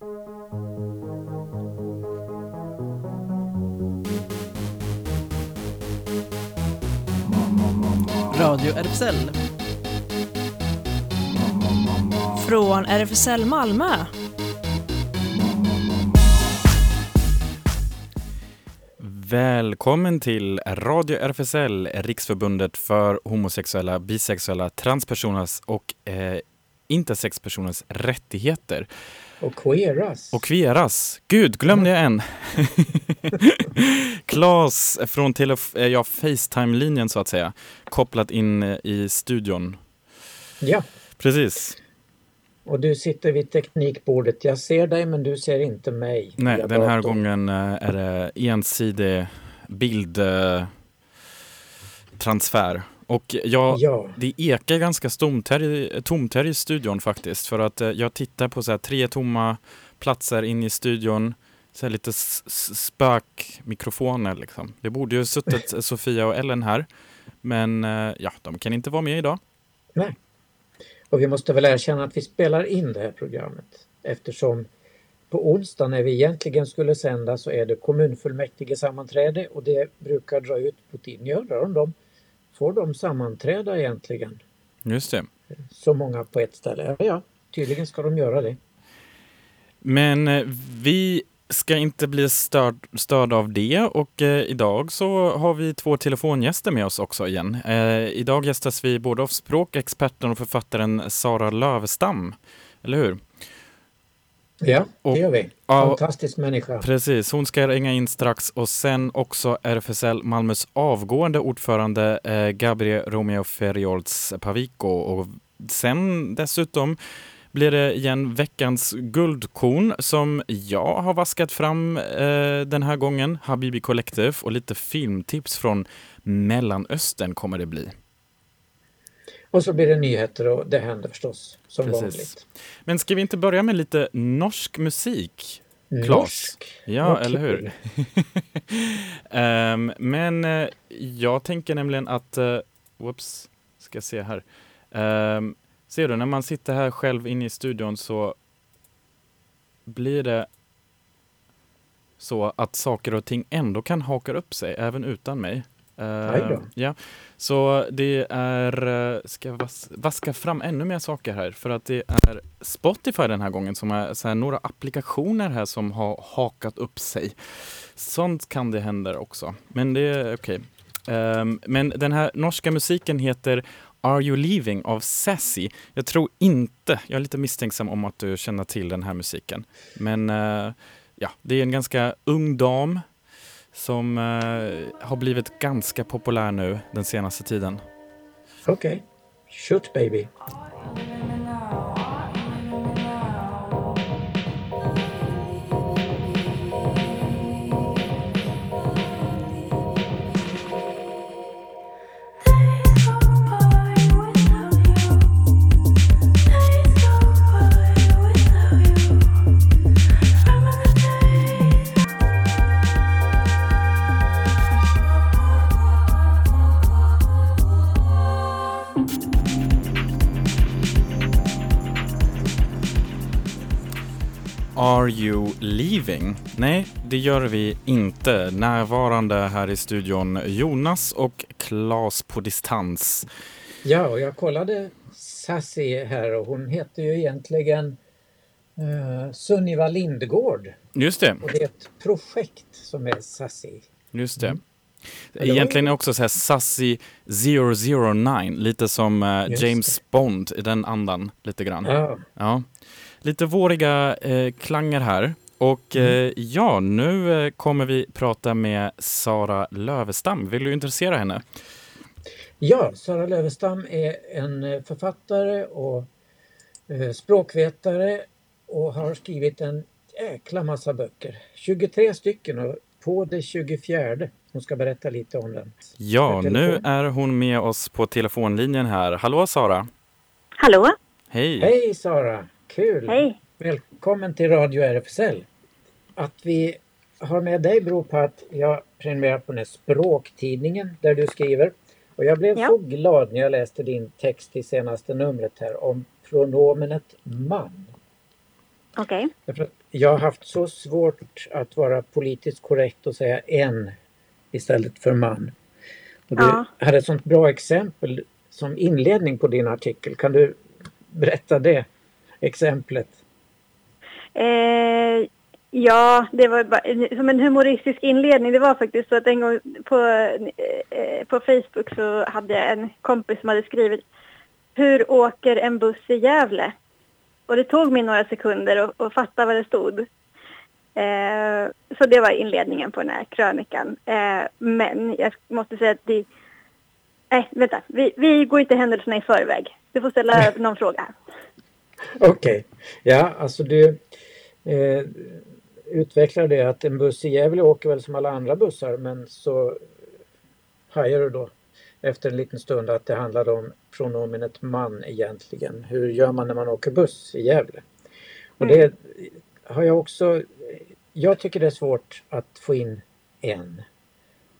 Radio RFSL. Från RFSL Malmö. Välkommen till Radio RFSL, Riksförbundet för homosexuella, bisexuella, transpersoners och eh, intersexpersoners rättigheter. Och queeras. Och queeras. Gud, glömde jag en. Klas från eh, ja, Facetime-linjen så att säga, kopplat in eh, i studion. Ja, Precis. och du sitter vid teknikbordet. Jag ser dig men du ser inte mig. Nej, den här gången eh, är det ensidig bildtransfer. Och jag, Ja, det ekar ganska tomt här, i, tomt här i studion faktiskt. För att eh, jag tittar på så här, tre tomma platser in i studion. Så här lite spökmikrofoner liksom. Det borde ju suttit Sofia och Ellen här. Men eh, ja, de kan inte vara med idag. nej. Och vi måste väl erkänna att vi spelar in det här programmet eftersom på onsdag när vi egentligen skulle sända så är det kommunfullmäktige sammanträde och det brukar dra ut på tiden. Jag undrar om de får de sammanträda egentligen? Just det. Så många på ett ställe? Ja, tydligen ska de göra det. Men eh, vi ska inte bli störd, störda av det och eh, idag så har vi två telefongäster med oss också igen. Eh, idag gästas vi både av språkexperten och författaren Sara Lövestam. Eller hur? Ja, Och- det gör vi. Ja, Fantastisk människa. Precis, hon ska ringa in strax och sen också RFSL Malmös avgående ordförande eh, Gabriel Romeo Ferriolds Pavico och sen dessutom blir det igen veckans guldkorn som jag har vaskat fram eh, den här gången, Habibi Collective och lite filmtips från Mellanöstern kommer det bli. Och så blir det nyheter och det händer förstås som Precis. vanligt. Men ska vi inte börja med lite norsk musik? Klas. Norsk. Ja, Vad eller hur? Ehm, men eh, jag tänker nämligen att, uh, whoops, ska se här. Um, ser du, när man sitter här själv inne i studion så blir det så att saker och ting ändå kan haka upp sig även utan mig. Då. ja, så det är, eh, ska vas- vaska fram ännu mer saker här för att det är Spotify den här gången som är här, några applikationer här som har hakat upp sig. Sånt kan det hända också, men det är okej. Ehm, men den här norska musiken heter Are You Leaving av Sassy. Jag tror inte, jag är lite misstänksam om att du känner till den här musiken. Men eh, ja, det är en ganska ung dam som eh, har blivit ganska populär nu den senaste tiden. Okej. Shoot baby. Are you leaving? Nej, det gör vi inte. Närvarande här i studion Jonas och Klas på distans. Ja, och jag kollade Sassy här och hon heter ju egentligen uh, Sunniva Lindgård. Just det, Och det är ett projekt som är Sassy. just det. Mm. Egentligen också så här Sassy 009, lite som Just James Bond i den andan lite grann. Ja, Ja. Lite våriga eh, klanger här. Och eh, ja, nu eh, kommer vi prata med Sara Lövestam. Vill du intressera henne? ja Sara Lövestam är en eh, författare och eh, språkvetare och har skrivit en jäkla massa böcker. 23 stycken och på det 24. Hon ska berätta lite om den. Ja, nu är hon med oss på telefonlinjen här. Hallå Sara! Hallå? Hej! Hej Sara! Kul! Hej. Välkommen till Radio RFSL. Att vi har med dig beror på att jag prenumererar på den här språktidningen där du skriver. Och jag blev Ja. så glad när jag läste din text i senaste numret här om pronomenet man. Okej. Att jag har haft så svårt att vara politiskt korrekt och säga en istället för man. Och du Ja. hade ett sånt bra exempel som inledning på din artikel. Kan du berätta det exemplet? Eh, ja, det var bara, som en humoristisk inledning. Det var faktiskt så att en gång på, eh, på Facebook så hade jag en kompis som hade skrivit Hur åker en buss i Gävle? Och det tog mig några sekunder att, att fatta vad det stod. Eh, så det var inledningen på den här krönikan. Eh, men jag måste säga att det... Nej, vänta. Vi, vi går inte händelserna i förväg. Du får ställa någon fråga. Okej, ja alltså du eh, utvecklar det att en buss i Gävle åker väl som alla andra bussar men så hajar du då efter en liten stund att det handlar om pronomenet man egentligen. Hur gör man när man åker buss i Gävle? Och det har jag också, jag tycker det är svårt att få in en.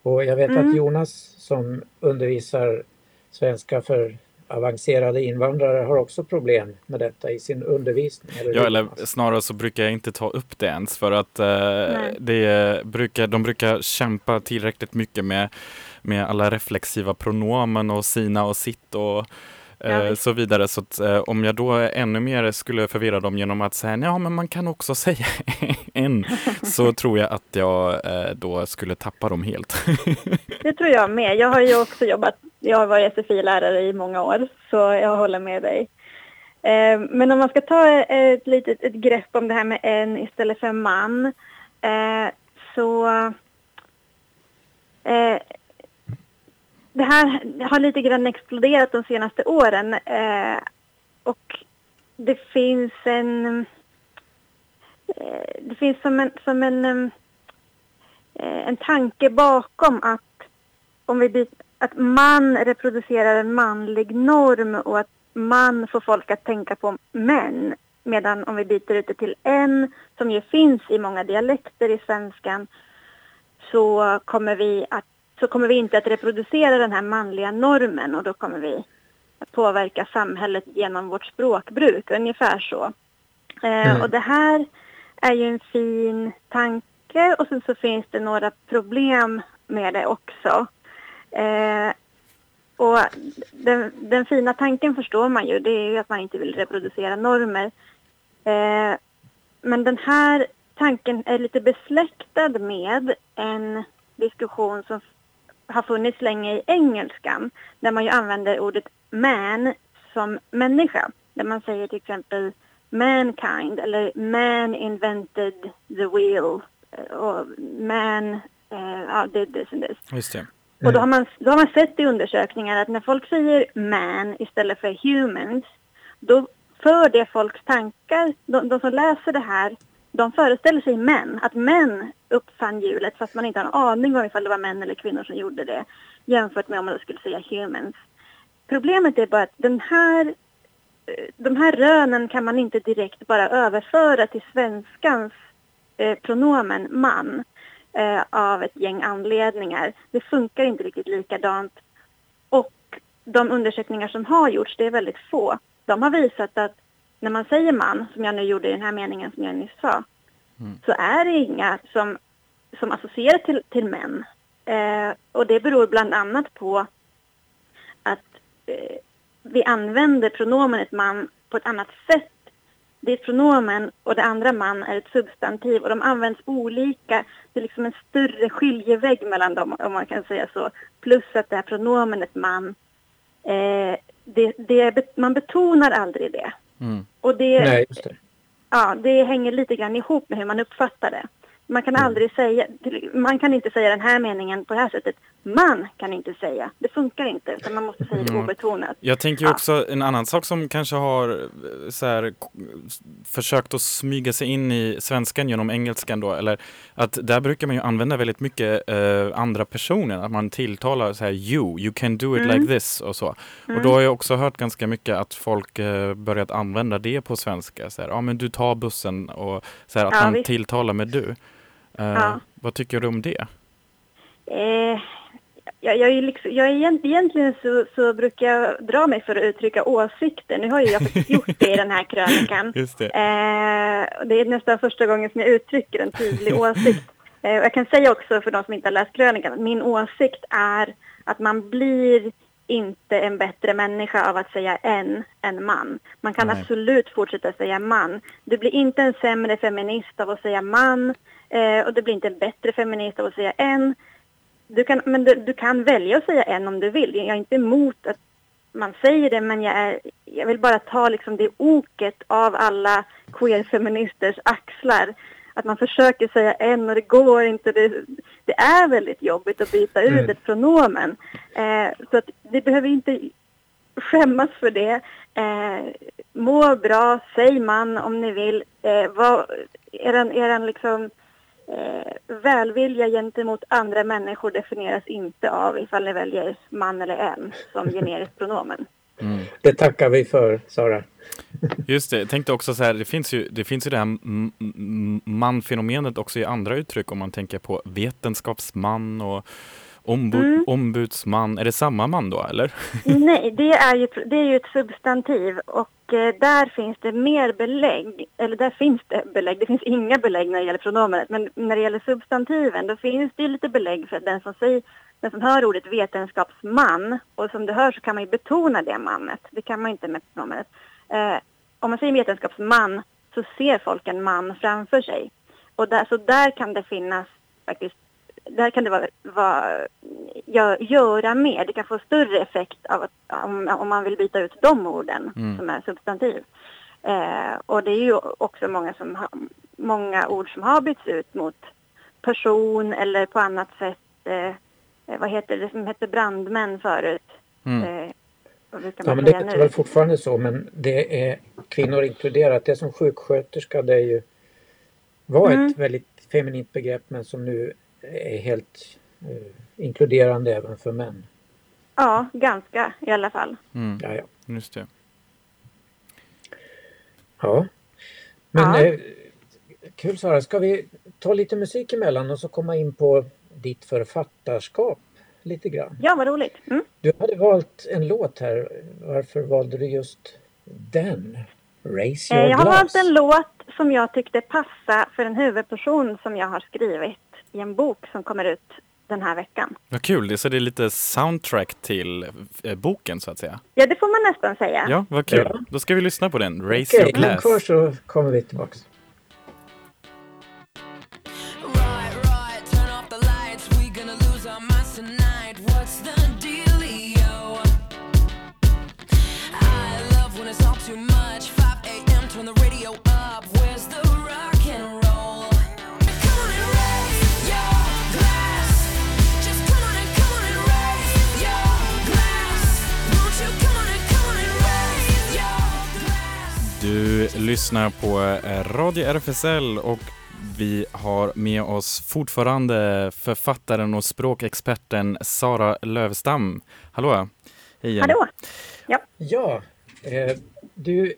Och jag vet Mm. att Jonas som undervisar svenska för avancerade invandrare har också problem med detta i sin undervisning. Eller Ja, eller snarare så brukar jag inte ta upp det ens för att eh, det brukar, de brukar kämpa tillräckligt mycket med, med alla reflexiva pronomen och sina och sitt och eh, så vidare. Så att, eh, om jag då ännu mer skulle förvirra dem genom att säga ja men man kan också säga en så tror jag att jag eh, då skulle tappa dem helt. Det tror jag med. Jag har ju också jobbat, jag har varit SFI-lärare i många år, så jag håller med dig. Eh, Men om man ska ta ett litet ett grepp om det här med en istället för man, eh, så eh, det här har lite grann exploderat de senaste åren eh, och det finns en eh, det finns som en, som en eh, en tanke bakom att om vi byter, att man reproducerar en manlig norm och att man får folk att tänka på män. Medan om vi byter ut det till en, som ju finns i många dialekter i svenskan, så kommer vi, att, så kommer vi inte att reproducera den här manliga normen och då kommer vi att påverka samhället genom vårt språkbruk, ungefär så. Eh, Mm. Och det här är ju en fin tanke och sen så finns det några problem med det också. Eh, och den, den fina tanken förstår man ju, det är ju att man inte vill reproducera normer. Eh, men den här tanken är lite besläktad med en diskussion som har funnits länge i engelskan, där man ju använder ordet man som människa. Där man säger till exempel mankind eller man invented the wheel eh, och man eh, ja, did this and this. Just det. Och då har, man, då har man sett i undersökningar att när folk säger man istället för humans, då för det folks tankar, de, de som läser det här, de föreställer sig män, att män uppfann hjulet fast man inte har en aning om ifall det var män eller kvinnor som gjorde det, jämfört med om man skulle säga humans. Problemet är bara att den här, eh, de här rönen kan man inte direkt bara överföra till svenskans eh, pronomen man eh, av ett gäng anledningar. Det funkar inte riktigt likadant. Och de undersökningar som har gjorts, det är väldigt få, de har visat att när man säger man, som jag nu gjorde i den här meningen som jag nyss sa, Mm. så är det inga som, som associerar till, till män. Eh, och det beror bland annat på att eh, vi använder pronomenet man på ett annat sätt. Det är ett pronomen och det andra man är ett substantiv och de används olika. Det är liksom en större skiljevägg mellan dem om man kan säga så. Plus att det här pronomenet man, eh, det, det, man betonar aldrig det. Mm. Och det, Nej, det. Ja, det hänger lite grann ihop med hur man uppfattar det. Man kan aldrig säga, man kan inte säga den här meningen på det här sättet. Man kan inte säga. Det funkar inte, utan man måste säga det Mm. obetonat. Jag tänker Ja. också en annan sak som kanske har eh, så här, försökt att smyga sig in i svenskan genom engelskan då, eller att där brukar man ju använda väldigt mycket eh, andra personer, att man tilltalar så här you, you can do it Mm. like this och så. Och Mm. då har jag också hört ganska mycket att folk eh, börjat använda det på svenska, så här, ja men du tar bussen och så här, att Ja, man visst. tilltalar med du. Eh, Ja. Vad tycker du om det? Eh, jag, jag, är liksom, jag är egentligen så, så brukar jag dra mig för att uttrycka åsikter. Nu har ju jag faktiskt gjort det i den här krönikan. Just det. Eh, det är nästan första gången som jag uttrycker en tydlig åsikt. Eh, jag kan säga också för de som inte har läst krönikan att min åsikt är att man blir inte en bättre människa av att säga en än man. Man kan Nej. absolut fortsätta säga man. Du blir inte en sämre feminist av att säga man eh, och du blir inte en bättre feminist av att säga en. Du kan, men du, du kan välja att säga en om du vill. Jag är inte emot att man säger det men jag, är, jag vill bara ta liksom det oket av alla queer-feministers axlar. Att man försöker säga en och det går inte. Det, det är väldigt jobbigt att byta ut Mm. ett pronomen. Eh, så att det behöver inte skämmas för det. Eh, må bra, säg man om ni vill. Eh, var, eran, eran liksom, eh, välvilja gentemot andra människor definieras inte av ifall ni väljer man eller en som generiskt pronomen. Mm. Det tackar vi för, Sara. Just det, jag tänkte också så här, det finns ju det, finns ju det här man-fenomenet också i andra uttryck om man tänker på vetenskapsman och ombu- Mm. ombudsman. Är det samma man då eller? Nej, det är ju, det är ju ett substantiv och eh, där finns det mer belägg, eller där finns det belägg, det finns inga belägg när det gäller pronomenet, men när det gäller substantiven då finns det ju lite belägg för att den som, säger, den som hör ordet vetenskapsman, och som du hör så kan man ju betona det mannet, det kan man inte med pronomenet. Eh, om man säger vetenskapsman så ser folk en man framför sig. Och där, så där kan det finnas faktiskt där kan det vara, vara, gö- göra mer. Det kan få större effekt av att, om, om man vill byta ut de orden Mm. som är substantiv. Eh, och det är ju också många, som har, många ord som har bytts ut mot person eller på annat sätt. Eh, vad heter det som hette brandmän förut? Mm. Eh, Ja, men det nu? väl fortfarande så, men det är kvinnor inkluderat. Det som sjuksköterska, det är ju var Mm. ett väldigt feminint begrepp, men som nu är helt eh, inkluderande även för män. Ja, ganska i alla fall. Mm. Ja, ja. Just det. ja. Men Ja. Eh, kul Sara, ska vi ta lite musik emellan och så komma in på ditt författarskap lite grann? Ja, vad roligt. Mm. Du hade valt en låt här. Varför valde du just den? Raise Eh, your Jag har glass. valt en låt som jag tyckte passa för en huvudperson som jag har skrivit i en bok som kommer ut den här veckan. Vad kul, det, så det är lite soundtrack till eh, boken så att säga. Ja, det får man nästan säga. Ja, vad kul. Ja. Då ska vi lyssna på den. Raise your glass. kvar så kommer vi tillbaks. Lyssnar på eh, Radio RFSL och vi har med oss fortfarande författaren och språkexperten Sara Lövstam. Hallå! Hej igen. Hallå! Ja, eh, du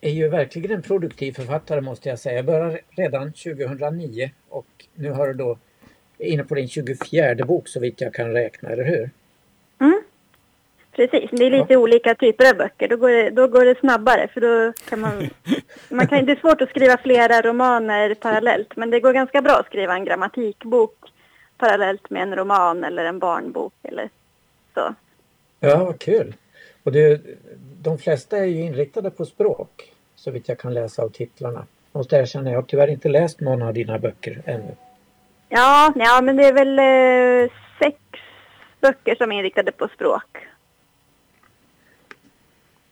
är ju verkligen en produktiv författare måste jag säga. Jag började redan 2009 och nu har du då inne på din 24 bok så vitt jag kan räkna, eller hur? Precis, det är lite olika typer av böcker. Då går, det, då går det snabbare för då kan man... man kan, det är svårt att skriva flera romaner parallellt men det går ganska bra att skriva en grammatikbok parallellt med en roman eller en barnbok eller så. Ja, vad kul! Och det, de flesta är ju inriktade på språk så vitt jag kan läsa av titlarna. Måste erkänna, jag har tyvärr inte läst någon av dina böcker ännu. Ja, ja men det är väl eh, sex böcker som är inriktade på språk.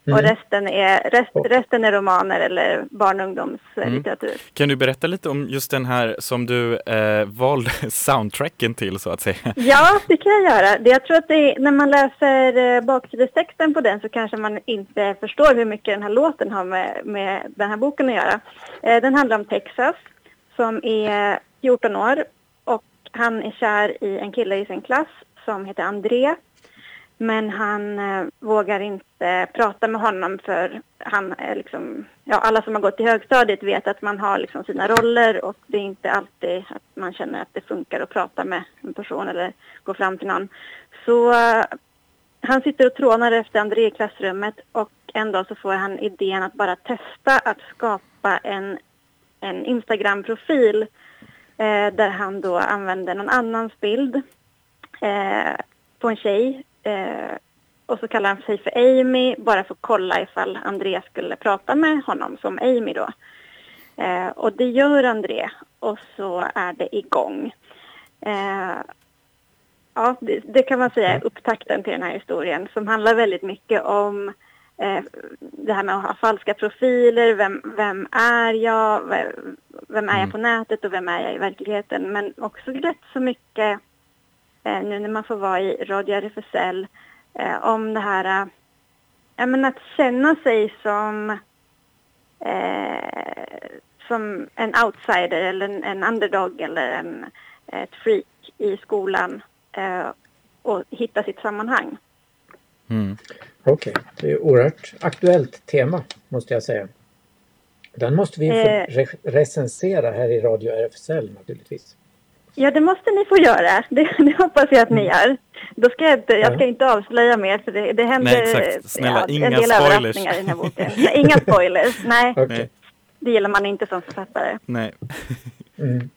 Och Mm. resten är, rest, Och- resten är romaner eller barn och ungdomslitteratur. Kan du berätta lite om just den här som du eh, valde soundtracken till så att säga? Ja, det kan jag göra. Jag tror att det är, när man läser eh, baksidestexten på den så kanske man inte förstår hur mycket den här låten har med, med den här boken att göra. Eh, Den handlar om Texas som är 14 år och han är kär i en kille i sin klass som heter André. Men han eh, vågar inte prata med honom för han är liksom, ja alla som har gått i högstadiet vet att man har liksom sina roller och det är inte alltid att man känner att det funkar att prata med en person eller gå fram till någon. Så eh, han sitter och trånar efter André i klassrummet och en dag så får han idén att bara testa att skapa en, en Instagram-profil eh, där han då använder någon annans bild eh, på en tjej eh, och så kallar han sig för Amy bara för att kolla ifall André skulle prata med honom som Amy då. Eh, och det gör André och så är det igång. Eh, ja, det, det kan man säga är upptakten till den här historien som handlar väldigt mycket om eh, det här med att ha falska profiler, vem, vem är jag, vem, är jag på nätet och vem är jag i verkligheten. Men också rätt så mycket nu när man får vara i Radio RFSL eh, om det här, eh, ja men att känna sig som eh, som en outsider eller en, en underdog eller en, ett freak i skolan eh, och hitta sitt sammanhang. Mm. Okej, det är ett oerhört aktuellt tema måste jag säga. Den måste vi Eh. re- recensera här i Radio RFSL naturligtvis. Ja, det måste ni få göra. Det, det hoppas jag att ni gör. Då ska jag, inte, jag ska Ja. inte avslöja mer för det, det händer Nej, exakt. Snälla, en inga del spoilers. överraskningar i den här boken. Nej, inga spoilers. Nej. Nej. det gillar man inte som författare. Nej. Mm.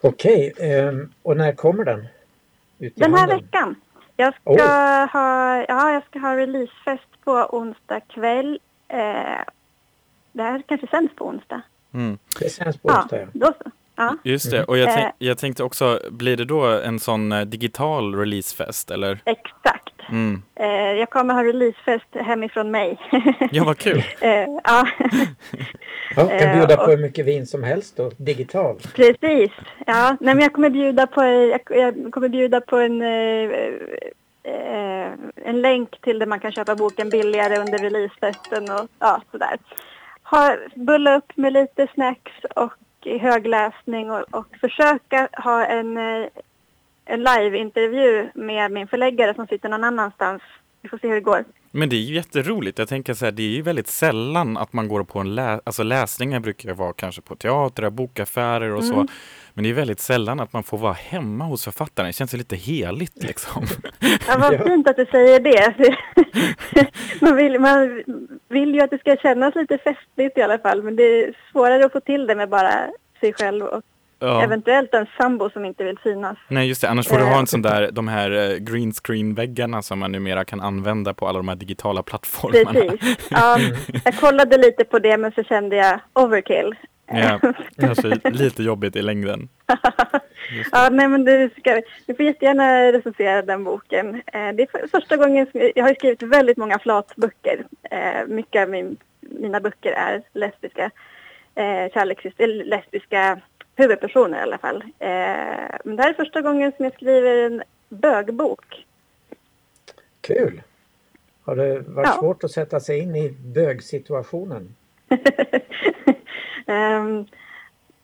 Okej, ehm, och när kommer den? Ut Den här veckan. Jag ska, Oj. ha, ja, jag ska ha releasefest på onsdag kväll. Eh, det här kanske sänds på onsdag. Mm. Det känns på Ja, onsdag, ja. då så. Ja. Just det, och jag, Eh. tänk, jag tänkte också, blir det då en sån eh, digital releasefest eller? Exakt. Mm. Eh, jag kommer ha releasefest hemifrån mig. Ja, vad kul! eh, ja, ja kan Eh, bjuda på hur mycket vin som helst då, digitalt. precis. Ja, nej, men jag kommer bjuda på, jag, kommer bjuda på en, eh, eh, en länk till där man kan köpa boken billigare under releasefesten och ja, sådär. Ha, bulla upp med lite snacks och högläsning och, och försöka ha en, eh, en live-intervju med min förläggare som sitter någon annanstans. Vi får se hur det går. Men det är ju jätteroligt. Jag tänker så här, det är ju väldigt sällan att man går på en lä alltså läsningar brukar vara kanske på teatrar, bokaffärer och så. Men det är väldigt sällan att man får vara hemma hos författaren. Det känns ju lite heligt liksom. Ja, vad fint att du säger det. man, vill, man vill ju att det ska kännas lite festligt i alla fall, men det är svårare att få till det med bara sig själv och Ja. eventuellt en sambo som inte vill synas. Nej just det, annars får du ha Eh. en sån där, de här eh, green screen väggarna som man numera kan använda på alla de här digitala plattformarna. Precis. Ja, jag kollade lite på det, men så kände jag overkill. Ja, kanske lite jobbigt i längden. Ja, nej men du, ska, du får jättegärna recensera den boken. Eh, det är för, första gången, som, jag har skrivit väldigt många flatböcker. Eh, mycket av min, mina böcker är lesbiska, eh, kärleks, eller lesbiska huvudpersoner i alla fall. Eh, men det här är första gången som jag skriver en bögbok. Kul! Har det varit Ja. svårt att sätta sig in i bögsituationen? Ehm,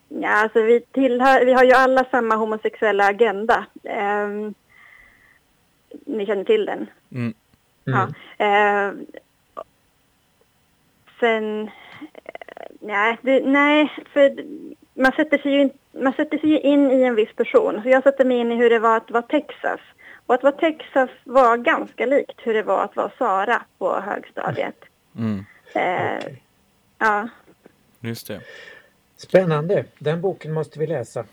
ja, alltså vi, tillhör, vi har ju alla samma homosexuella agenda. Ehm, ni känner till den? Mm. Ja. Eh, sen, eh, nej, det, nej, för man sätter, sig ju in, man sätter sig ju in i en viss person. Så jag sätter mig in i hur det var att vara Texas. Och att vara Texas var ganska likt hur det var att vara Sara på högstadiet. Mm. Eh, Okej. ja, Just det. Spännande! Den boken måste vi läsa.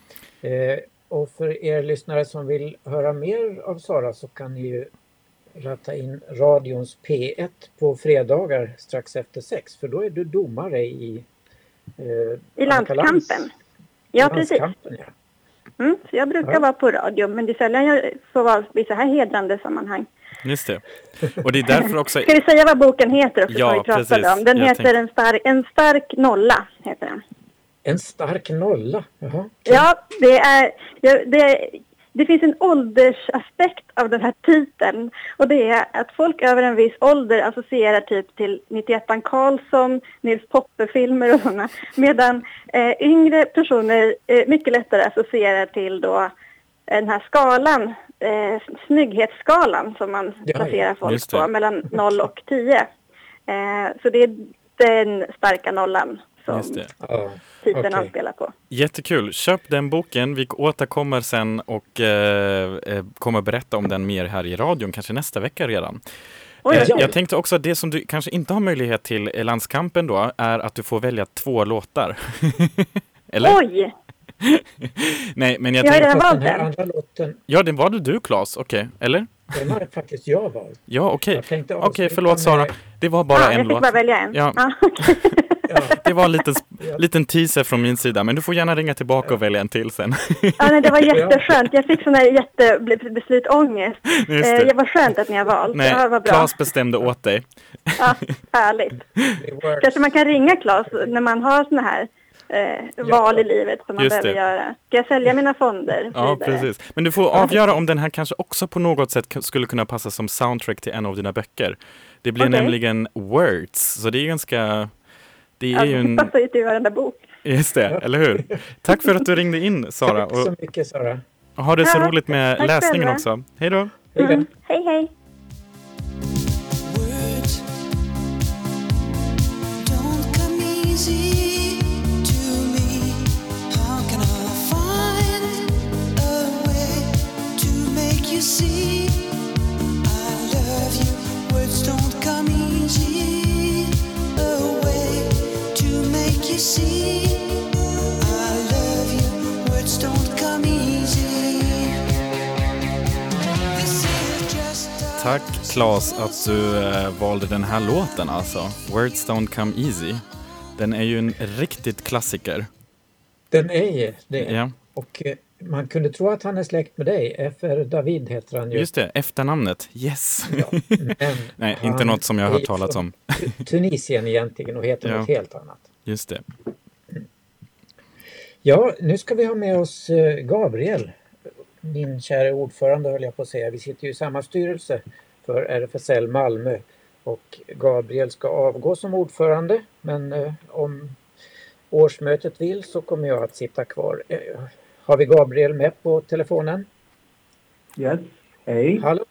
Eh, och för er lyssnare som vill höra mer av Sara så kan ni ju ratta in radions P1 på fredagar strax efter sex för då är du domare i eh, i landskampen. Ja, precis. Ja. Mm, så jag brukar Ja. vara på radio, men det är sällan jag får vara i så här hedrande sammanhang. Just det. Och det är därför också... Ska vi säga vad boken heter också, Ja, som vi pratade precis. om? Den Jag heter tänkte- en, stark, en stark nolla. Heter den. En stark nolla. Jaha. Ja, det, är, ja, det, det finns en åldersaspekt av den här titeln. Och det är att folk över en viss ålder associerar typ till 91 Karlsson, Nils Poppe-filmer och sådana. Medan eh, yngre personer eh, mycket lättare associerar till då den här skalan, eh, snygghetsskalan som man Ja, placerar ja, folk på mellan 0 och 10. Eh, så det är den starka nollan som Just det. Ja, titeln okej. anspelar på. Jättekul. Köp den boken. Vi återkommer sen och eh, eh, kommer berätta om den mer här i radion, kanske nästa vecka redan. Oj, Eh, jag tänkte också att det som du kanske inte har möjlighet till i landskampen då är att du får välja två låtar. Eller? Oj! Nej, men jag Jag har tänkte... redan Fast valt den här den. andra låten, Ja, det var det du Claes. Okej, eller? den har faktiskt jag valt. Ja, okej. Jag tänkte Okej, avsluta förlåt Sara. Det var bara ah, en jag fick låt. bara välja en. Ja. Ah. Ja, Det var en liten, liten teaser från min sida, men du får gärna ringa tillbaka och välja en till sen. ja, nej, det var jätteskönt. Jag fick sån här jättebeslutsångest. Eh, det. var skönt att ni har valt. Nej, det var bra. Claes bestämde åt dig. Ja, härligt. Kanske man kan ringa Claes när man har såna här eh, val i livet som man Just behöver det. göra. Ska jag sälja mina fonder? Ja, Vidare. precis. Men du får avgöra om den här kanske också på något sätt skulle kunna passa som soundtrack till en av dina böcker. Det blir Okej. nämligen Words, så det är ganska... Det är Ja, ju det en... passar ju till varenda bok. Just det, eller hur? Tack för att du ringde in Sara Tack så och mycket Sara. ha det så Ja, roligt med tack läsningen själva. också. Hej då! Hej då. Mm. Hej, hej. Words Tack Claes att du eh, valde den här låten alltså. Words don't come easy. Den är ju en riktigt klassiker. Den är det. Ja, Och eh, man kunde tro att han är släkt med dig. F.R. David heter han ju. just det, efternamnet. Yes! Ja, Nej, inte något som jag har hört talas om. Tu- Tunisien egentligen och heter Ja. något helt annat. Just det. Ja, nu ska vi ha med oss eh, Gabriel. Min kära ordförande höll jag på att säga. Vi sitter ju i samma styrelse för RFSL Malmö. Och Gabriel ska avgå som ordförande. Men eh, om årsmötet vill så kommer jag att sitta kvar. Eh, har vi Gabriel med på telefonen? Yes, hej. Hallå?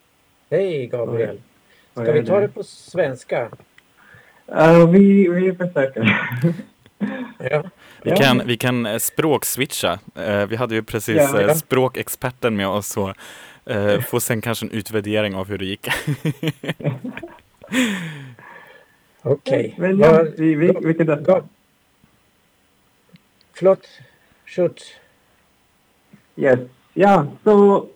Hej Gabriel! Ska vi ta det på svenska? Eh, vi, vi försöker. Ja. Vi Ja. kan, vi kan eh, språkswitcha. Eh, vi hade ju precis Ja, eh, ja. språkexperten med oss så eh, får sen kanske en utvärdering av hur det gick. Okej. Ja, Vad- vi, vi, vi kan testa. Gab- Förlåt, Schut. Yes. Ja, så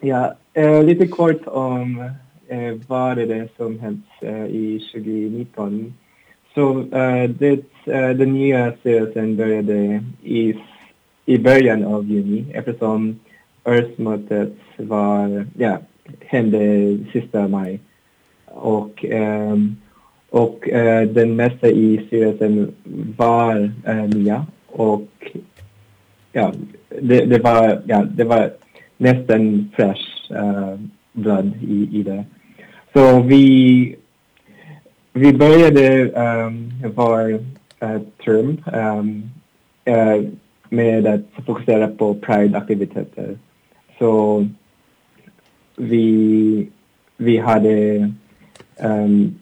ja, eh, lite kort om eh, vad är det som hänt eh, i 2019. Så eh, det, eh, den nya styrelsen började i, i början av juni eftersom Earth-mötet var, ja, hände sista maj. Och, um, och uh, den mesta i styrelsen var uh, nya och ja, det, det, var, ja, det var nästan fresh uh, blood i, i det. Så vi, vi började um, vår uh, term um, uh, med att fokusera på Pride-aktiviteter. Så vi, vi hade um,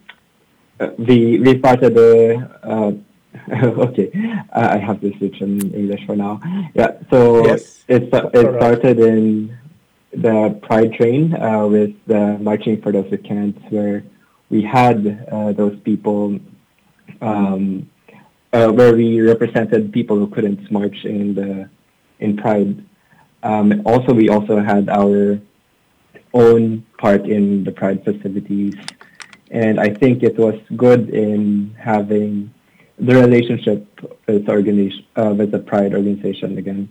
vi, vi startade uh, okay, I have to switch in English for now. Yeah, so Yes. it, sta- That's all it started in the Pride train uh, with the Marching for Those Who Can't, where we had uh, those people, um, uh, where we represented people who couldn't march in the in Pride. Um, also, we also had our own part in the Pride festivities, and I think it was good in having the relationship with the organization, uh, with the Pride organization again.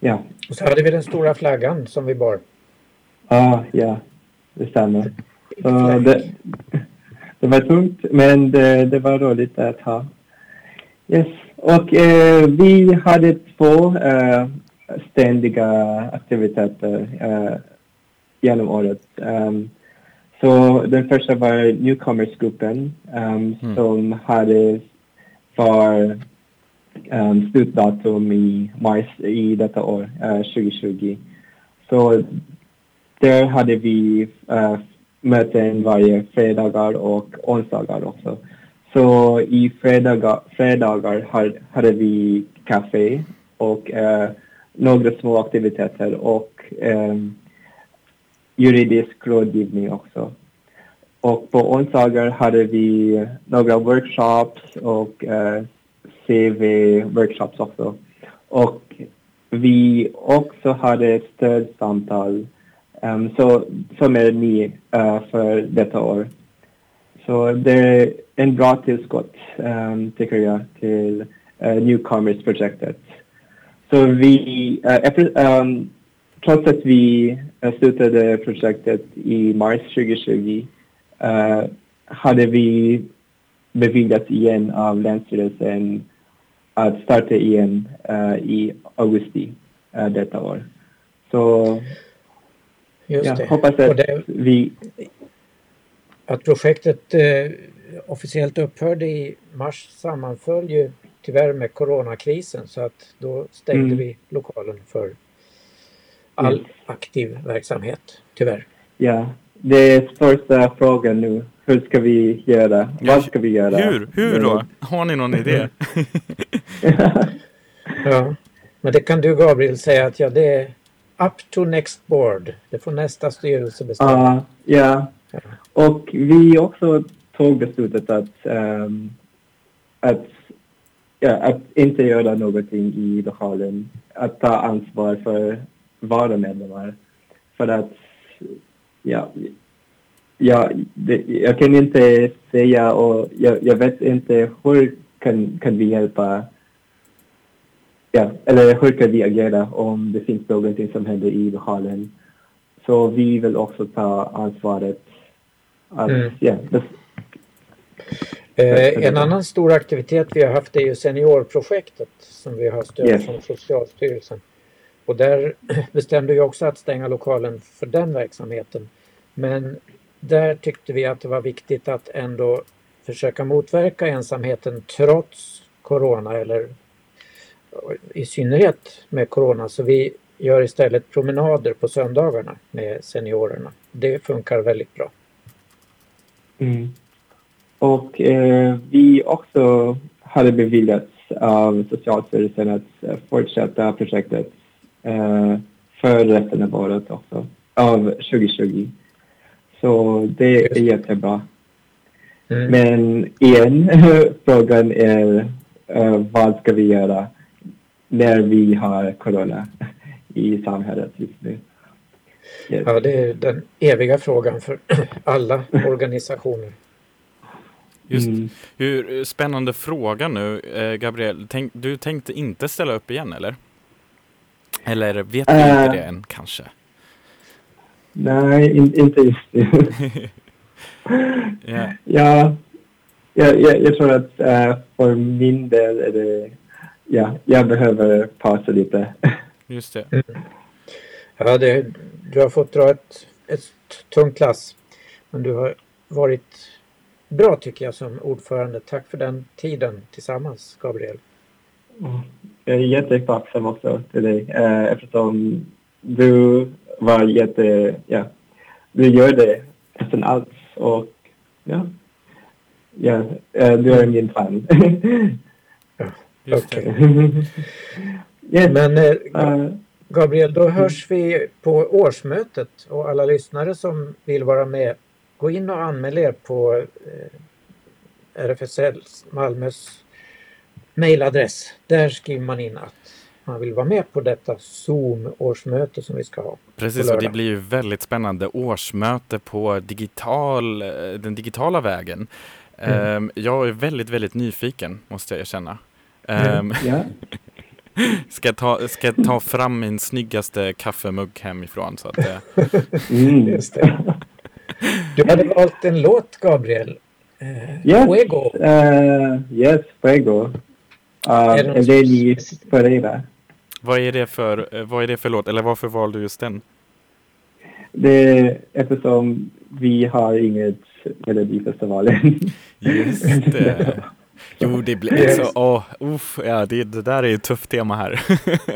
Yeah. Och så hade vi den stora flaggan som vi bar. Ja, ja, det stämmer. Flag. det, det var tungt, men det, det var roligt att ha. Yes. Och eh, vi hade två eh, ständiga aktiviteter eh, genom året. Um, så den första var Newcomers-gruppen um, Mm. som hade var um, slutdatum i mars i detta år, eh, 2020. Så där hade vi eh, möten varje fredagar och onsdagar också. Så i fredagar, fredagar hade vi kaffe och eh, några små aktiviteter och eh, juridisk rådgivning också. Och på onsdagar hade vi några workshops och eh, CV-workshops också. Och vi också hade ett stödsamtal um, så, som är ny uh, eh, för detta år. Så det är en bra tillskott, um, tycker jag, till uh, Newcomers-projektet. Så vi, uh, efter, um, trots att vi slutade projektet i mars 2020 uh, hade vi beviljats igen av Länsstyrelsen att starta igen uh, i augusti uh, detta år. Så Just jag det. hoppas att det, vi... att projektet eh, officiellt upphörde i mars sammanföll ju tyvärr med coronakrisen så att då stängde Mm. vi lokalen för all Yes. aktiv verksamhet, tyvärr. Ja, det är största frågan nu. Hur ska vi göra? Ja, Vad ska vi göra? Hur? Hur då? Har ni någon idé? Ja. Men det kan du Gabriel säga att ja, det är up to next board. Det får nästa styrelse bestämma. Ja, ja. Och vi också tog beslutet att, ehm, att, ja, att inte göra någonting i lokalen. Att ta ansvar för våra medlemmar. För att, ja, ja det, jag kan inte säga och jag, jag vet inte hur kan, kan vi hjälpa Ja, eller hur kan vi agera om det finns någonting som händer i lokalen. Så vi vill också ta ansvaret att, Mm. ja, det, Eh, en annan stor aktivitet vi har haft är ju seniorprojektet som vi har stöd Yes. från Socialstyrelsen. Och där bestämde vi också att stänga lokalen för den verksamheten. Men där tyckte vi att det var viktigt att ändå försöka motverka ensamheten trots corona eller i synnerhet med corona. Så vi gör istället promenader på söndagarna med seniorerna. Det funkar väldigt bra. Mm. Och eh, vi också hade beviljats av Socialstyrelsen att eh, fortsätta projektet eh, för resten av året också, av 2020. Så det är jättebra. Mm. Men igen, frågan är eh, vad ska vi göra när vi har corona i samhället just nu? Yes. Ja, det är den eviga frågan för alla organisationer. Just Mm. Hur spännande fråga nu, eh, Gabriel. Tänk, du tänkte inte ställa upp igen eller? Eller vet du Eh. inte det än kanske? Nej, in, inte just nu. Ja. ja, jag, jag, jag tror att eh, för min del är det, ja, jag behöver pausa lite. Just det. Ja, det, du har fått dra ett, ett tungt lass. Men du har varit bra tycker jag som ordförande. Tack för den tiden tillsammans, Gabriel. Jag är jättetacksam också till dig eh, eftersom du var jätte, ja, du gör det nästan allt och ja, ja eh, du är min fan. Just det. yes, Men eh, eh, Gabriel, då hörs vi på årsmötet och alla lyssnare som vill vara med, gå in och anmäl er på eh, RFSL Malmös mejladress. Där skriver man in att man vill vara med på detta Zoom-årsmöte som vi ska ha. Precis, på och det blir ju väldigt spännande årsmöte på digital, den digitala vägen. Mm. Ehm, Jag är väldigt, väldigt nyfiken, måste jag erkänna. Mm. Ehm, ja. Ska jag ta, ska ta fram min snyggaste kaffemugg hemifrån? Så att, Mm. Just det. Du hade valt en låt, Gabriel. Eh, Yes. Fuego. Uh, yes, fuego. Uh, Är det något en del i specifikt? Pereira. vad, är det för, eh, vad är det för låt? Eller varför valde du just den? Det är eftersom vi har inget Melodifestivalen. Just det. Jo, det blir Yes. så, åh, uff, ja, det, det där är ett tufft tema här.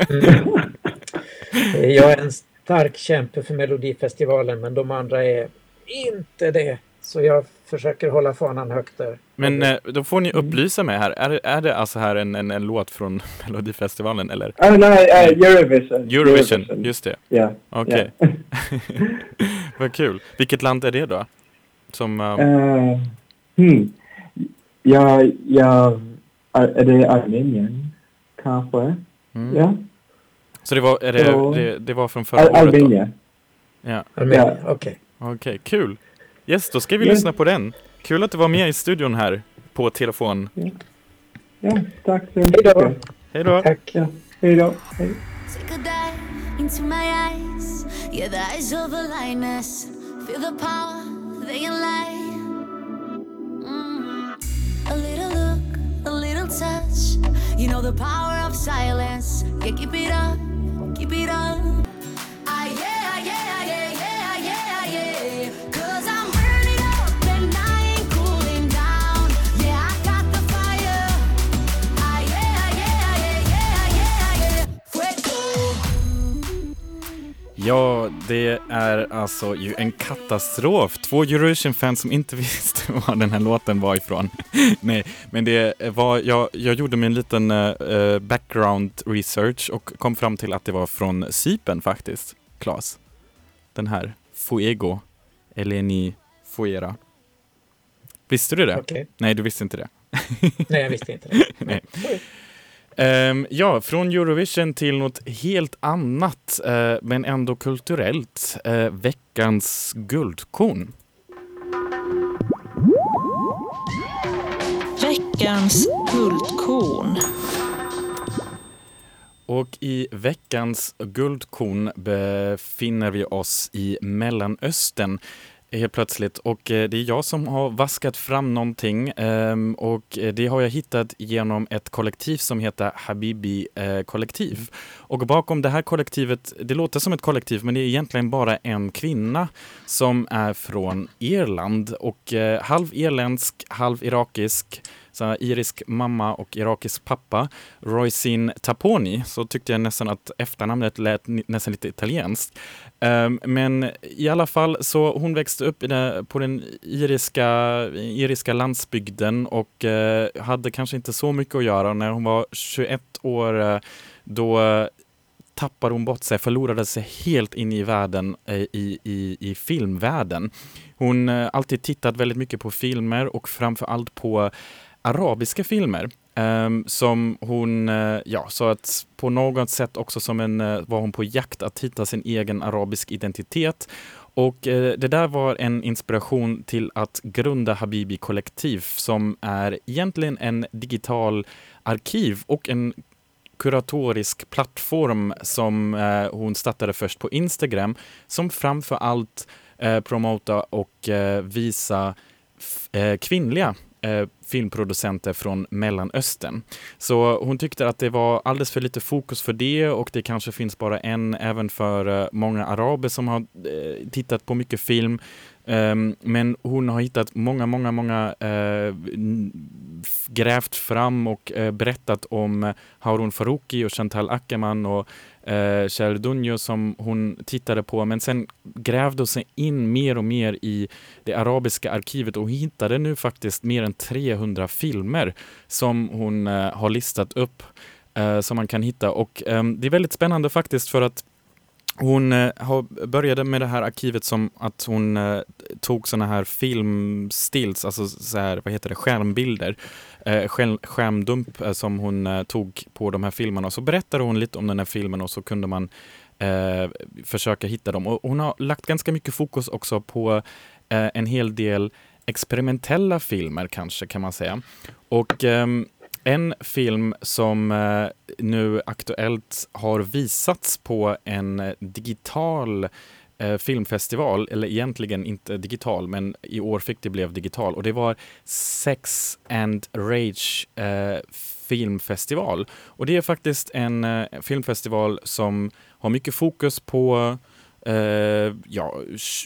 Mm. Jag är en stark kämpe för Melodifestivalen men de andra är inte det. Så jag försöker hålla fanan högt där. Men eh, då får ni Mm. upplysa mig här. Är, är det alltså här en, en, en låt från Melodifestivalen eller? Ah, nej, eh, Eurovision. Eurovision, just det. Ja. Okej. Vad kul. Vilket land är det då? Som, eh, Eh, hmm. Ja, ja, är är det Armenien? Kanske? mm. Ja. Så det var, är det, Ja. det, det var från förra Al året då? Armenien. Ja, Armenien, okej. okej, kul. Yes, då ska vi Ja. lyssna på den. Kul att du var med i studion här på telefon. Ja, tack så Hej då. mycket. Hej då. Tack. Ja, hej då. Hej. Into my eyes. Yeah, the eyes of a lioness. Feel the power, they can the power of silence. Yeah, keep it up, Ja, det är alltså ju en katastrof. Två Eurovision-fans som inte visste var den här låten var ifrån. Nej, men det var, jag, jag gjorde mig en liten eh, background research och kom fram till att det var från Cypern faktiskt, Klas. Den här, Fuego, Eleni Fuera. Visste du det? Okej. Nej, du visste inte det. Nej, jag visste inte det. Nej. Ehm, ja, från Eurovision till något helt annat, eh, men ändå kulturellt. Eh, veckans guldkorn. Veckans guldkorn. Och i veckans guldkorn befinner vi oss i Mellanöstern helt plötsligt. Och eh, det är jag som har vaskat fram någonting ehm, och eh, det har jag hittat genom ett kollektiv som heter Habibi eh, kollektiv. Och bakom det här kollektivet, det låter som ett kollektiv men det är egentligen bara en kvinna som är från Irland och halv irländsk, halv irakisk så irisk mamma och irakisk pappa, Roisin Taponi, så tyckte jag nästan att efternamnet lät nästan lite italienskt. Ehm, men i alla fall, så hon växte upp på den iriska, iriska landsbygden och eh, hade kanske inte så mycket att göra. När hon var 21 år, eh, då tappade hon bort sig, förlorade sig helt in i världen, eh, i, i, i filmvärlden. Hon har alltid tittat väldigt mycket på filmer och framför allt på arabiska filmer. Ehm, som hon, eh, ja, så att på något sätt också som en, eh, var hon på jakt att hitta sin egen arabisk identitet. Och eh, det där var en inspiration till att grunda Habibi kollektiv som är egentligen en digital arkiv och en kuratorisk plattform som hon startade först på Instagram som framför allt eh, promota och eh, visa kvinnliga filmproducenter från Mellanöstern. Så hon tyckte att det var alldeles för lite fokus för det och det kanske finns bara en även för eh, många araber som har eh, tittat på mycket film. Ehm, men hon har hittat många, många, många eh, grävt fram och eh, berättat om eh, Harun Farouki och Chantal Ackerman och eh, Kjell Dunjo som hon tittade på. Men sen grävde hon sig in mer och mer i det arabiska arkivet och hittade nu faktiskt mer än 300 filmer som hon eh, har listat upp eh, som man kan hitta. Och ehm, det är väldigt spännande faktiskt för att hon eh, har, började med det här arkivet som att hon eh, tog såna här filmstills, alltså så här, vad heter det, skärmbilder, eh, skärmdump eh, som hon eh, tog på de här filmerna. Och så berättade hon lite om den här filmen och så kunde man eh, försöka hitta dem. Och hon har lagt ganska mycket fokus också på eh, en hel del experimentella filmer kanske kan man säga. Och ehm, en film som eh, nu aktuellt har visats på en digital eh, filmfestival, eller egentligen inte digital, men i år fick det blev digital och det var Sex and Rage eh, filmfestival. Och det är faktiskt en eh, filmfestival som har mycket fokus på eh, ja,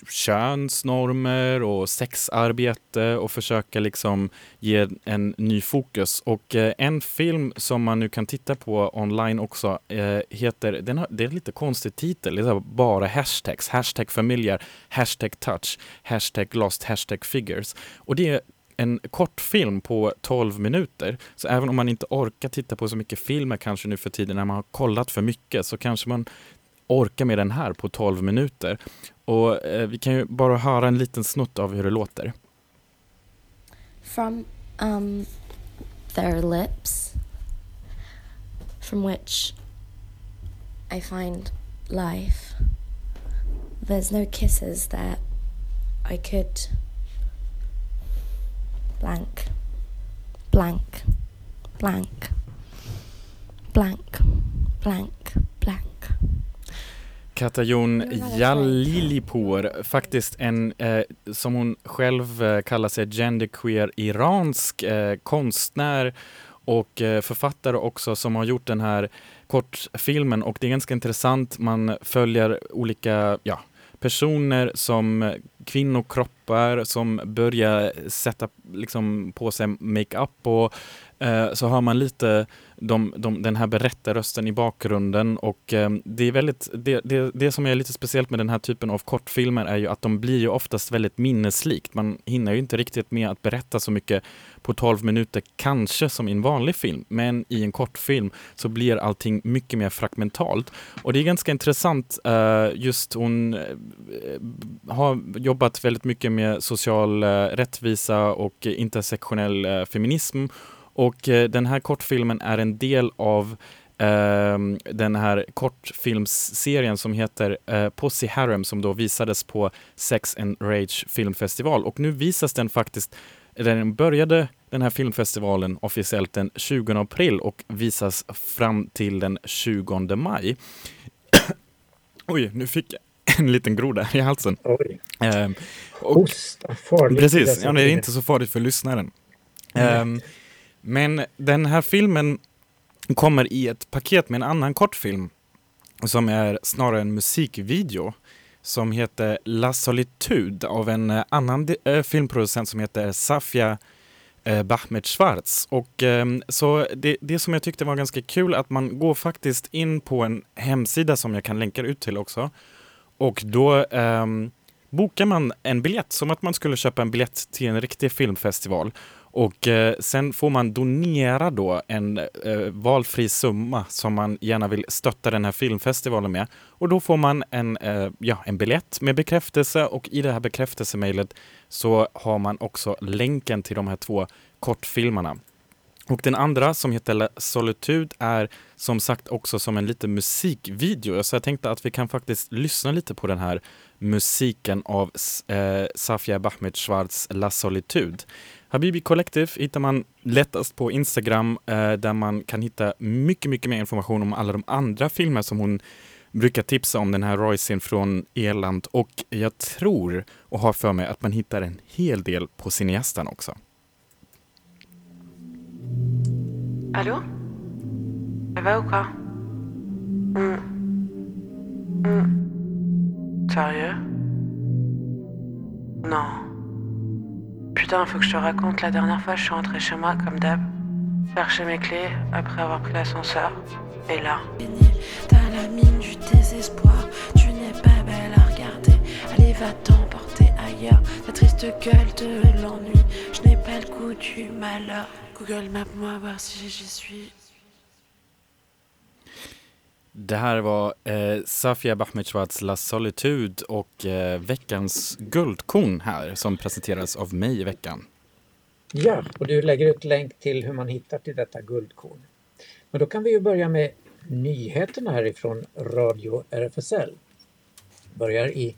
könsnormer och sexarbete och försöka liksom ge en ny fokus. Och eh, en film som man nu kan titta på online också eh, heter, den har, det är en lite konstig titel, det är bara hashtags, hashtag familjer, hashtag touch, hashtag lost, hashtag figures. Och det är en kortfilm på 12 minuter. Så även om man inte orkar titta på så mycket filmer kanske nu för tiden när man har kollat för mycket så kanske man orka med den här på 12 minuter. Och eh, vi kan ju bara höra en liten snutt av hur det låter. from um, their lips, from which I find life. There's no kisses that I could blank, blank, blank, blank, blank, blank. Katajon Jalilipour, faktiskt en, eh, som hon själv eh, kallar sig, genderqueer iransk eh, konstnär och eh, författare också som har gjort den här kortfilmen och det är ganska intressant. Man följer olika ja, personer som kvinnokroppar som börjar sätta liksom, på sig makeup och eh, så har man lite de, de, den här berättarrösten i bakgrunden och eh, det är väldigt, det, det, det som är lite speciellt med den här typen av kortfilmer är ju att de blir ju oftast väldigt minneslikt. Man hinner ju inte riktigt med att berätta så mycket på 12 minuter, kanske som i en vanlig film, men i en kortfilm så blir allting mycket mer fragmentalt. Och det är ganska intressant, eh, just hon eh, har jobbat väldigt mycket med social eh, rättvisa och intersektionell eh, feminism och eh, den här kortfilmen är en del av ehm, den här kortfilmsserien som heter eh, Pussy Harem som då visades på Sex and Rage filmfestival. Och nu visas den faktiskt, den började den här filmfestivalen officiellt den 20 april och visas fram till den 20 maj. Oj, nu fick jag en liten groda i halsen. Oj, och- hosta, farligt. Precis, ja, det är inte så farligt för lyssnaren. Nej. Men den här filmen kommer i ett paket med en annan kortfilm som är snarare en musikvideo som heter La Solitude av en eh, annan eh, filmproducent som heter Safia eh, Bahmet Schwarz. Och, ehm, så det, det som jag tyckte var ganska kul att man går faktiskt in på en hemsida som jag kan länka ut till också. Och då ehm, bokar man en biljett som att man skulle köpa en biljett till en riktig filmfestival. Och eh, sen får man donera då en eh, valfri summa som man gärna vill stötta den här filmfestivalen med. Och då får man en, eh, ja, en biljett med bekräftelse och i det här bekräftelsemejlet så har man också länken till de här två kortfilmerna. Och den andra som heter La Solitude är som sagt också som en liten musikvideo. Så jag tänkte att vi kan faktiskt lyssna lite på den här musiken av eh, Safia Bahmet Schwarz La Solitude. Habibi Collective hittar man lättast på Instagram eh, där man kan hitta mycket, mycket mer information om alla de andra filmer som hon brukar tipsa om den här Roycin från Irland och jag tror och har för mig att man hittar en hel del på cineastan också. Hallå? Det var ou Mm. Mm. Sérieux Non. Putain, faut que je te raconte. La dernière fois, je suis rentrée chez moi, comme d'hab. Chercher mes clés après avoir pris l'ascenseur. Et là. T'as la mine du désespoir, tu n'es pas belle à regarder. Allez, va t'emporter ailleurs. Ta triste gueule de l'ennui, je n'ai pas le goût du malheur. Google Map-moi, voir si j'y suis. Det här var eh, Safia Bahmet La Solitude och eh, veckans guldkorn här som presenteras av mig i veckan. Ja, och du lägger ut länk till hur man hittar till detta guldkorn. Men då kan vi ju börja med nyheterna härifrån Radio RFSL. Börjar i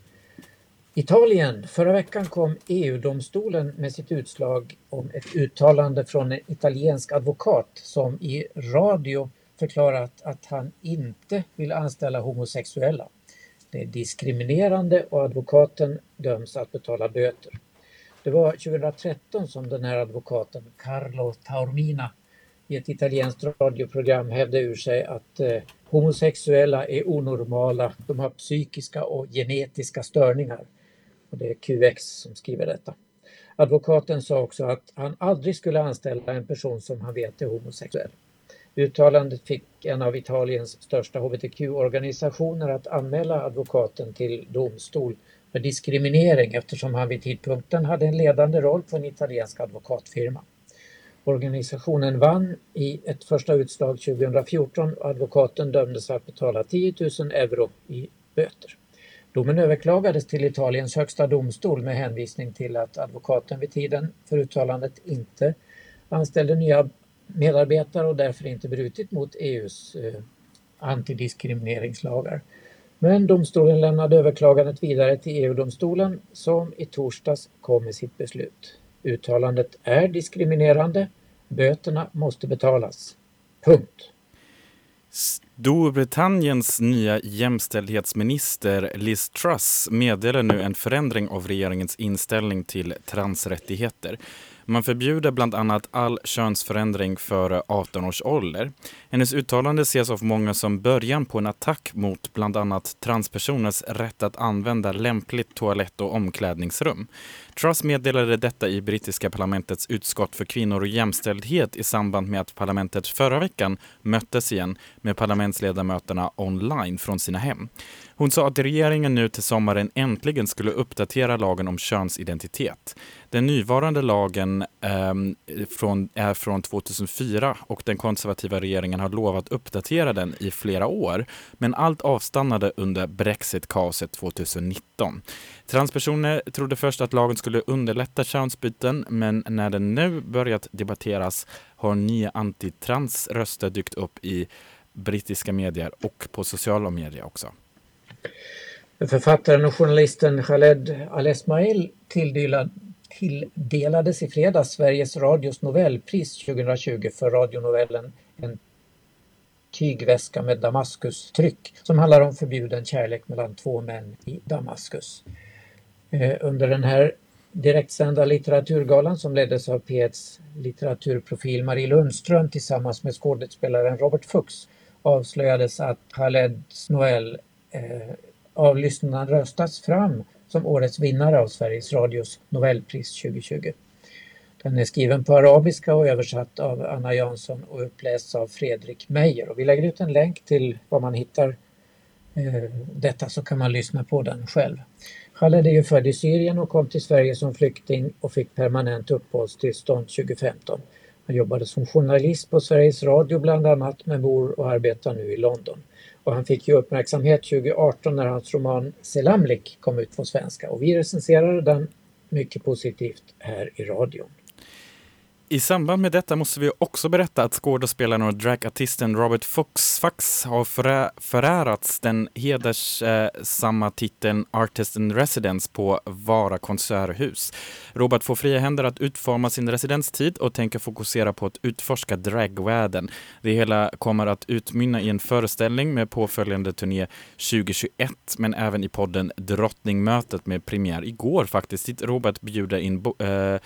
Italien. Förra veckan kom EU-domstolen med sitt utslag om ett uttalande från en italiensk advokat som i radio förklarat att han inte vill anställa homosexuella. Det är diskriminerande och advokaten döms att betala böter. Det var 2013 som den här advokaten Carlo Taormina i ett italienskt radioprogram hävde ur sig att eh, homosexuella är onormala, de har psykiska och genetiska störningar. Och det är QX som skriver detta. Advokaten sa också att han aldrig skulle anställa en person som han vet är homosexuell. Uttalandet fick en av Italiens största hbtq-organisationer att anmäla advokaten till domstol för diskriminering eftersom han vid tidpunkten hade en ledande roll på en italiensk advokatfirma. Organisationen vann i ett första utslag 2014 och advokaten dömdes att betala 10 000 euro i böter. Domen överklagades till Italiens högsta domstol med hänvisning till att advokaten vid tiden för uttalandet inte anställde nya medarbetare och därför inte brutit mot EUs eh, antidiskrimineringslagar. Men domstolen lämnade överklagandet vidare till EU-domstolen som i torsdags kom med sitt beslut. Uttalandet är diskriminerande. Böterna måste betalas. Punkt. Storbritanniens nya jämställdhetsminister Liz Truss meddelar nu en förändring av regeringens inställning till transrättigheter. Man förbjuder bland annat all könsförändring före 18 års ålder. Hennes uttalande ses av många som början på en attack mot bland annat transpersoners rätt att använda lämpligt toalett och omklädningsrum. Truss meddelade detta i brittiska parlamentets utskott för kvinnor och jämställdhet i samband med att parlamentet förra veckan möttes igen med parlamentsledamöterna online från sina hem. Hon sa att regeringen nu till sommaren äntligen skulle uppdatera lagen om könsidentitet. Den nuvarande lagen eh, från, är från 2004 och den konservativa regeringen har lovat uppdatera den i flera år. Men allt avstannade under brexit-kaoset 2019. Transpersoner trodde först att lagen skulle underlätta könsbyten men när den nu börjat debatteras har nya antitrans-röster dykt upp i brittiska medier och på sociala medier också. Författaren och journalisten Khaled Al-Esmail tilldelades i fredags Sveriges Radios Nobelpris 2020 för radionovellen En tygväska med Damaskus-tryck som handlar om förbjuden kärlek mellan två män i Damaskus. Eh, under den här direktsända litteraturgalan som leddes av P1s litteraturprofil Marie Lundström tillsammans med skådespelaren Robert Fuchs avslöjades att Khaleds novell eh, av lyssnarna röstats fram som årets vinnare av Sveriges Radios Nobelpris 2020. Den är skriven på arabiska och översatt av Anna Jansson och uppläst av Fredrik Meijer. Och vi lägger ut en länk till var man hittar eh, detta så kan man lyssna på den själv. Khaled är ju född i Syrien och kom till Sverige som flykting och fick permanent uppehållstillstånd 2015. Han jobbade som journalist på Sveriges Radio bland annat men bor och arbetar nu i London. Och han fick ju uppmärksamhet 2018 när hans roman Selamlik kom ut på svenska och vi recenserade den mycket positivt här i radion. I samband med detta måste vi också berätta att skådespelaren och dragartisten Robert Fox Fox har förä förärats den hedersamma eh, titeln Artist in Residence på Vara konserthus. Robert får fria händer att utforma sin residenstid och tänker fokusera på att utforska dragvärlden. Det hela kommer att utmynna i en föreställning med påföljande turné 2021 men även i podden Drottningmötet med premiär igår faktiskt dit Robert bjuder in eh,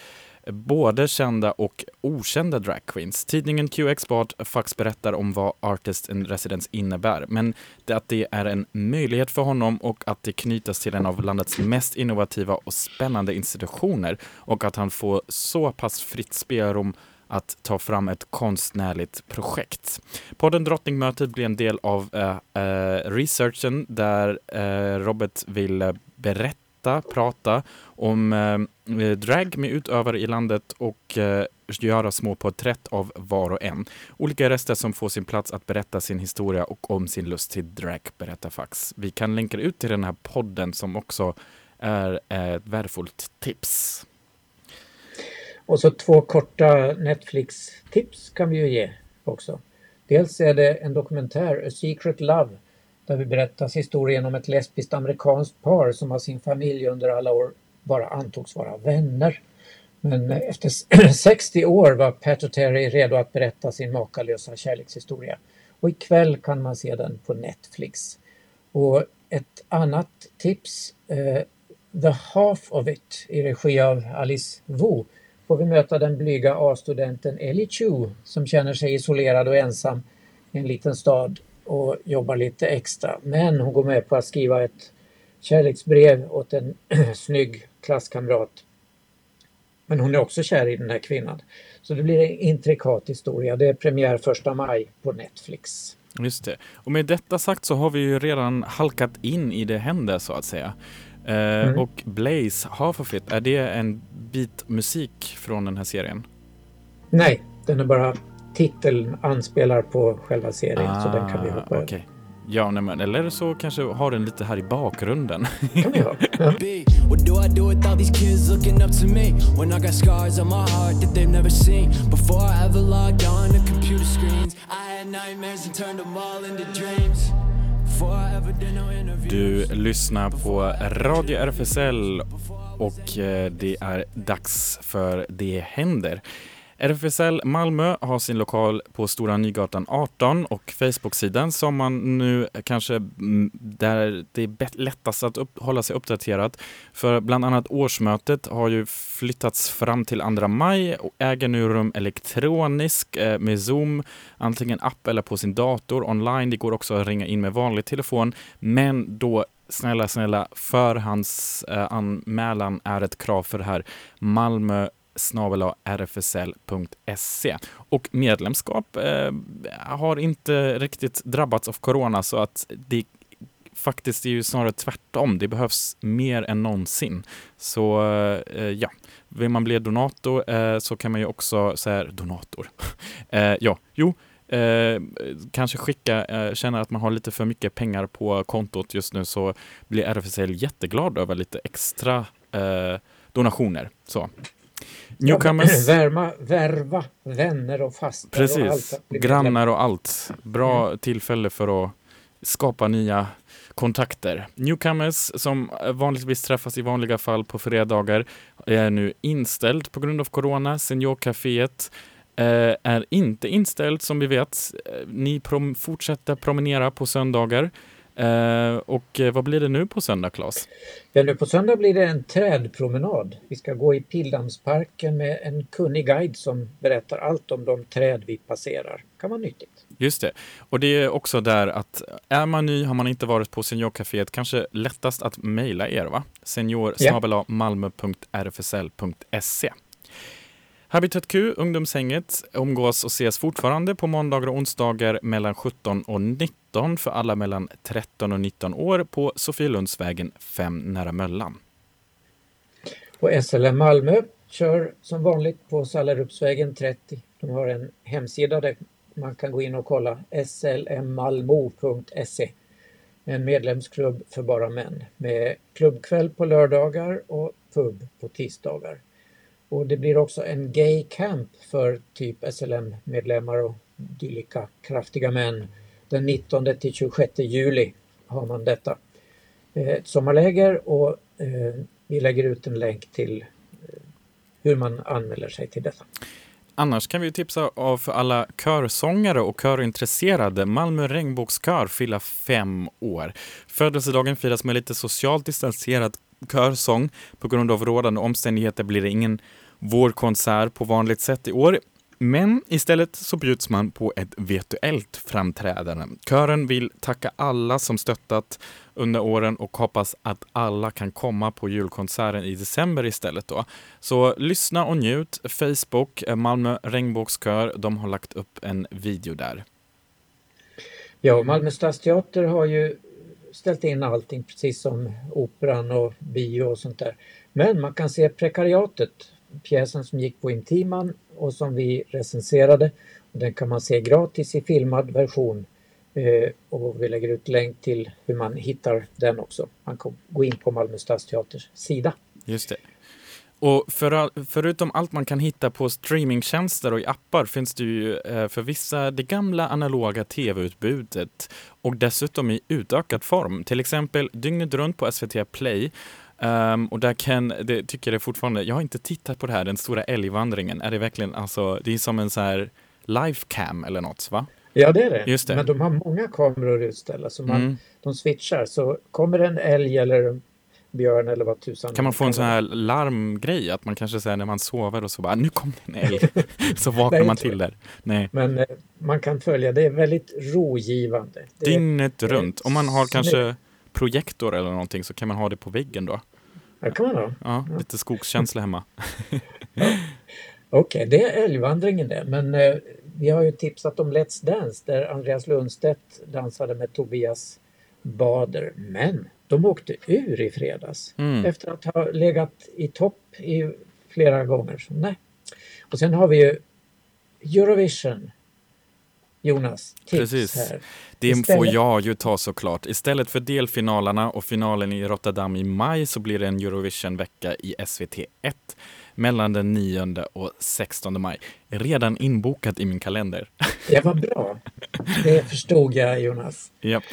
både kända och okända dragqueens. Tidningen QX-bart Fax berättar om vad Artist in Residence innebär, men det att det är en möjlighet för honom och att det knytas till en av landets mest innovativa och spännande institutioner och att han får så pass fritt spelrum att ta fram ett konstnärligt projekt. Podden Drottningmötet blir en del av äh, äh, researchen där äh, Robert vill berätta prata om eh, eh, drag med utövare i landet och eh, göra små porträtt av var och en. Olika röster som får sin plats att berätta sin historia och om sin lust till drag, berättar Fax. Vi kan länka ut till den här podden som också är ett värdefullt tips. Och så två korta Netflix-tips kan vi ju ge också. Dels är det en dokumentär, A Secret Love, där vi berättas historien om ett lesbiskt amerikanskt par som av sin familj under alla år bara antogs vara vänner. Men efter 60 år var Pat och Terry redo att berätta sin makalösa kärlekshistoria. Och ikväll kan man se den på Netflix. Och ett annat tips, eh, The Half of It i regi av Alice Wu får vi möta den blyga A-studenten Ellie Chu som känner sig isolerad och ensam i en liten stad och jobbar lite extra. Men hon går med på att skriva ett kärleksbrev åt en snygg klasskamrat. Men hon är också kär i den här kvinnan. Så det blir en intrikat historia. Det är premiär första maj på Netflix. Just det. Och med detta sagt så har vi ju redan halkat in i det händer så att säga. Eh, Mm. Och Blaze Haferfit, är det en bit musik från den här serien? Nej, den är bara titeln anspelar på själva serien så den kan vi hoppa över. Ah, okej. Ja, nej, men, eller så kanske har den lite här i bakgrunden. kan vi ha. interviews. Du lyssnar på Radio RFSL och eh, det är dags för Det händer. RFSL Malmö har sin lokal på Stora Nygatan 18 och Facebook-sidan som man nu kanske mm, där det är lättast att upp, hålla sig uppdaterad. För bland annat årsmötet har ju flyttats fram till 2 maj och äger nu rum elektronisk eh, med Zoom, antingen app eller på sin dator online. Det går också att ringa in med vanlig telefon, men då snälla, snälla, förhandsanmälan eh, är ett krav för det här. Malmö rfsl.se. Och medlemskap eh, har inte riktigt drabbats av corona så att det faktiskt är ju snarare tvärtom. Det behövs mer än någonsin. Så eh, ja, vill man bli donator eh, så kan man ju också, så här, donator, eh, ja, jo, Eh, kanske skicka, eh, känner att man har lite för mycket pengar på kontot just nu så blir RFSL jätteglad över lite extra eh, donationer. Så. Newcomers, Värma, värva vänner och och allt. precis, att bli grannar och allt. Bra tillfälle för att skapa nya kontakter. Newcomers som vanligtvis träffas i vanliga fall på fredagar är nu inställd på grund av corona. Seniorcaféet eh, är inte inställt som vi vet. Eh, Ni prom- fortsätter promenera på söndagar. Eh, och eh, vad blir det nu på söndag, Claes? Ja, nu på söndag blir det en trädpromenad. Vi ska gå i Pildammsparken med en kunnig guide som berättar allt om de träd vi passerar. kan vara nyttigt. Just det. Och det är också där att är man ny, har man inte varit på Seniorcaféet, kanske lättast att mejla er, va? Senior Ja. malmö.rfsl.se. Habitat Q, ungdomshänget, umgås och ses fortfarande på måndagar och onsdagar mellan 17 och 19 för alla mellan 13 och 19 år på Sofielundsvägen 5 nära Möllan. Och SLM Malmö kör som vanligt på Sallerupsvägen 30. De har en hemsida där man kan gå in och kolla slmmalmo.se. En medlemsklubb för bara män med klubbkväll på lördagar och pub på tisdagar. Och det blir också en gay camp för typ SLM-medlemmar och dylika kraftiga män. Den 19 till 26 juli har man detta. Eh, ett sommarläger och eh, vi lägger ut en länk till eh, hur man anmäler sig till detta. Annars kan vi tipsa av för alla körsångare och körintresserade. Malmö regnbågskör fyller fem år. Födelsedagen firas med lite socialt distanserad körsång. På grund av rådande omständigheter blir det ingen vårkonsert på vanligt sätt i år. Men istället så bjuds man på ett virtuellt framträdande. Kören vill tacka alla som stöttat under åren och hoppas att alla kan komma på julkonserten i december istället då. Så lyssna och njut. Facebook, Malmö regnbågskör, de har lagt upp en video där. Ja, Malmö stadsteater har ju ställt in allting precis som operan och bio och sånt där. Men man kan se Prekariatet, pjäsen som gick på Intiman och som vi recenserade. Den kan man se gratis i filmad version eh, och vi lägger ut länk till hur man hittar den också. Man kan gå in på Malmö stadsteaters sida. Just det. Och för, förutom allt man kan hitta på streamingtjänster och i appar finns det ju eh, för vissa det gamla analoga tv-utbudet och dessutom i utökad form. Till exempel dygnet runt på SVT Play. Ehm, och där kan, det tycker jag fortfarande, jag har inte tittat på det här, den stora älgvandringen. Är det verkligen, alltså, det är som en så här livecam eller något va? Ja, det är det. Just det. Men de har många kameror utställda så man, Mm. de switchar. Så kommer en älg eller isbjörn eller vad tusan. Kan man få en sån här larmgrej? Att man kanske säger när man sover och så bara, nu kom det en älg. så vaknar man till där. Nej. Men eh, man kan följa, det är väldigt rogivande. Det Dygnet är runt. Om man har kanske projektor eller någonting så kan man ha det på väggen då. Ja, kan man ha. Ja, lite skogskänsla hemma. Okej, det är älgvandringen det. Men eh, vi har ju tipsat om Let's Dance där Andreas Lundstedt dansade med Tobias Bader. Men de åkte ur i fredags Mm. efter att ha legat i topp i flera gånger. Så, nej. Och sen har vi ju Eurovision. Jonas, tips Precis. här. Det Istället- får jag ju ta såklart. Istället för delfinalerna och finalen i Rotterdam i maj så blir det en Eurovision-vecka i SVT1 mellan den 9 och 16 maj. Redan inbokat i min kalender. Det var bra. Det förstod jag Jonas. Japp.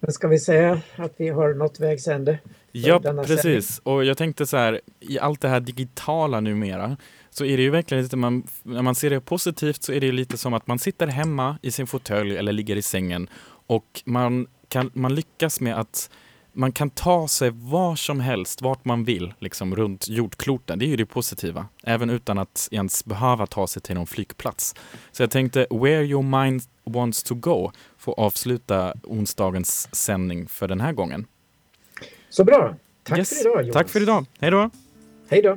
Men ska vi säga att vi har nått vägs ände? Ja, precis. Och jag tänkte så här, i allt det här digitala numera så är det ju verkligen lite, man, när man ser det positivt så är det ju lite som att man sitter hemma i sin fåtölj eller ligger i sängen och man, kan, man lyckas med att man kan ta sig var som helst, vart man vill, liksom runt jordkloten. Det är ju det positiva, även utan att ens behöva ta sig till någon flygplats. Så jag tänkte Where your mind wants to go får avsluta onsdagens sändning för den här gången. Så bra. Tack Yes. för idag Jonas. Tack för idag. Hej då! Hej då.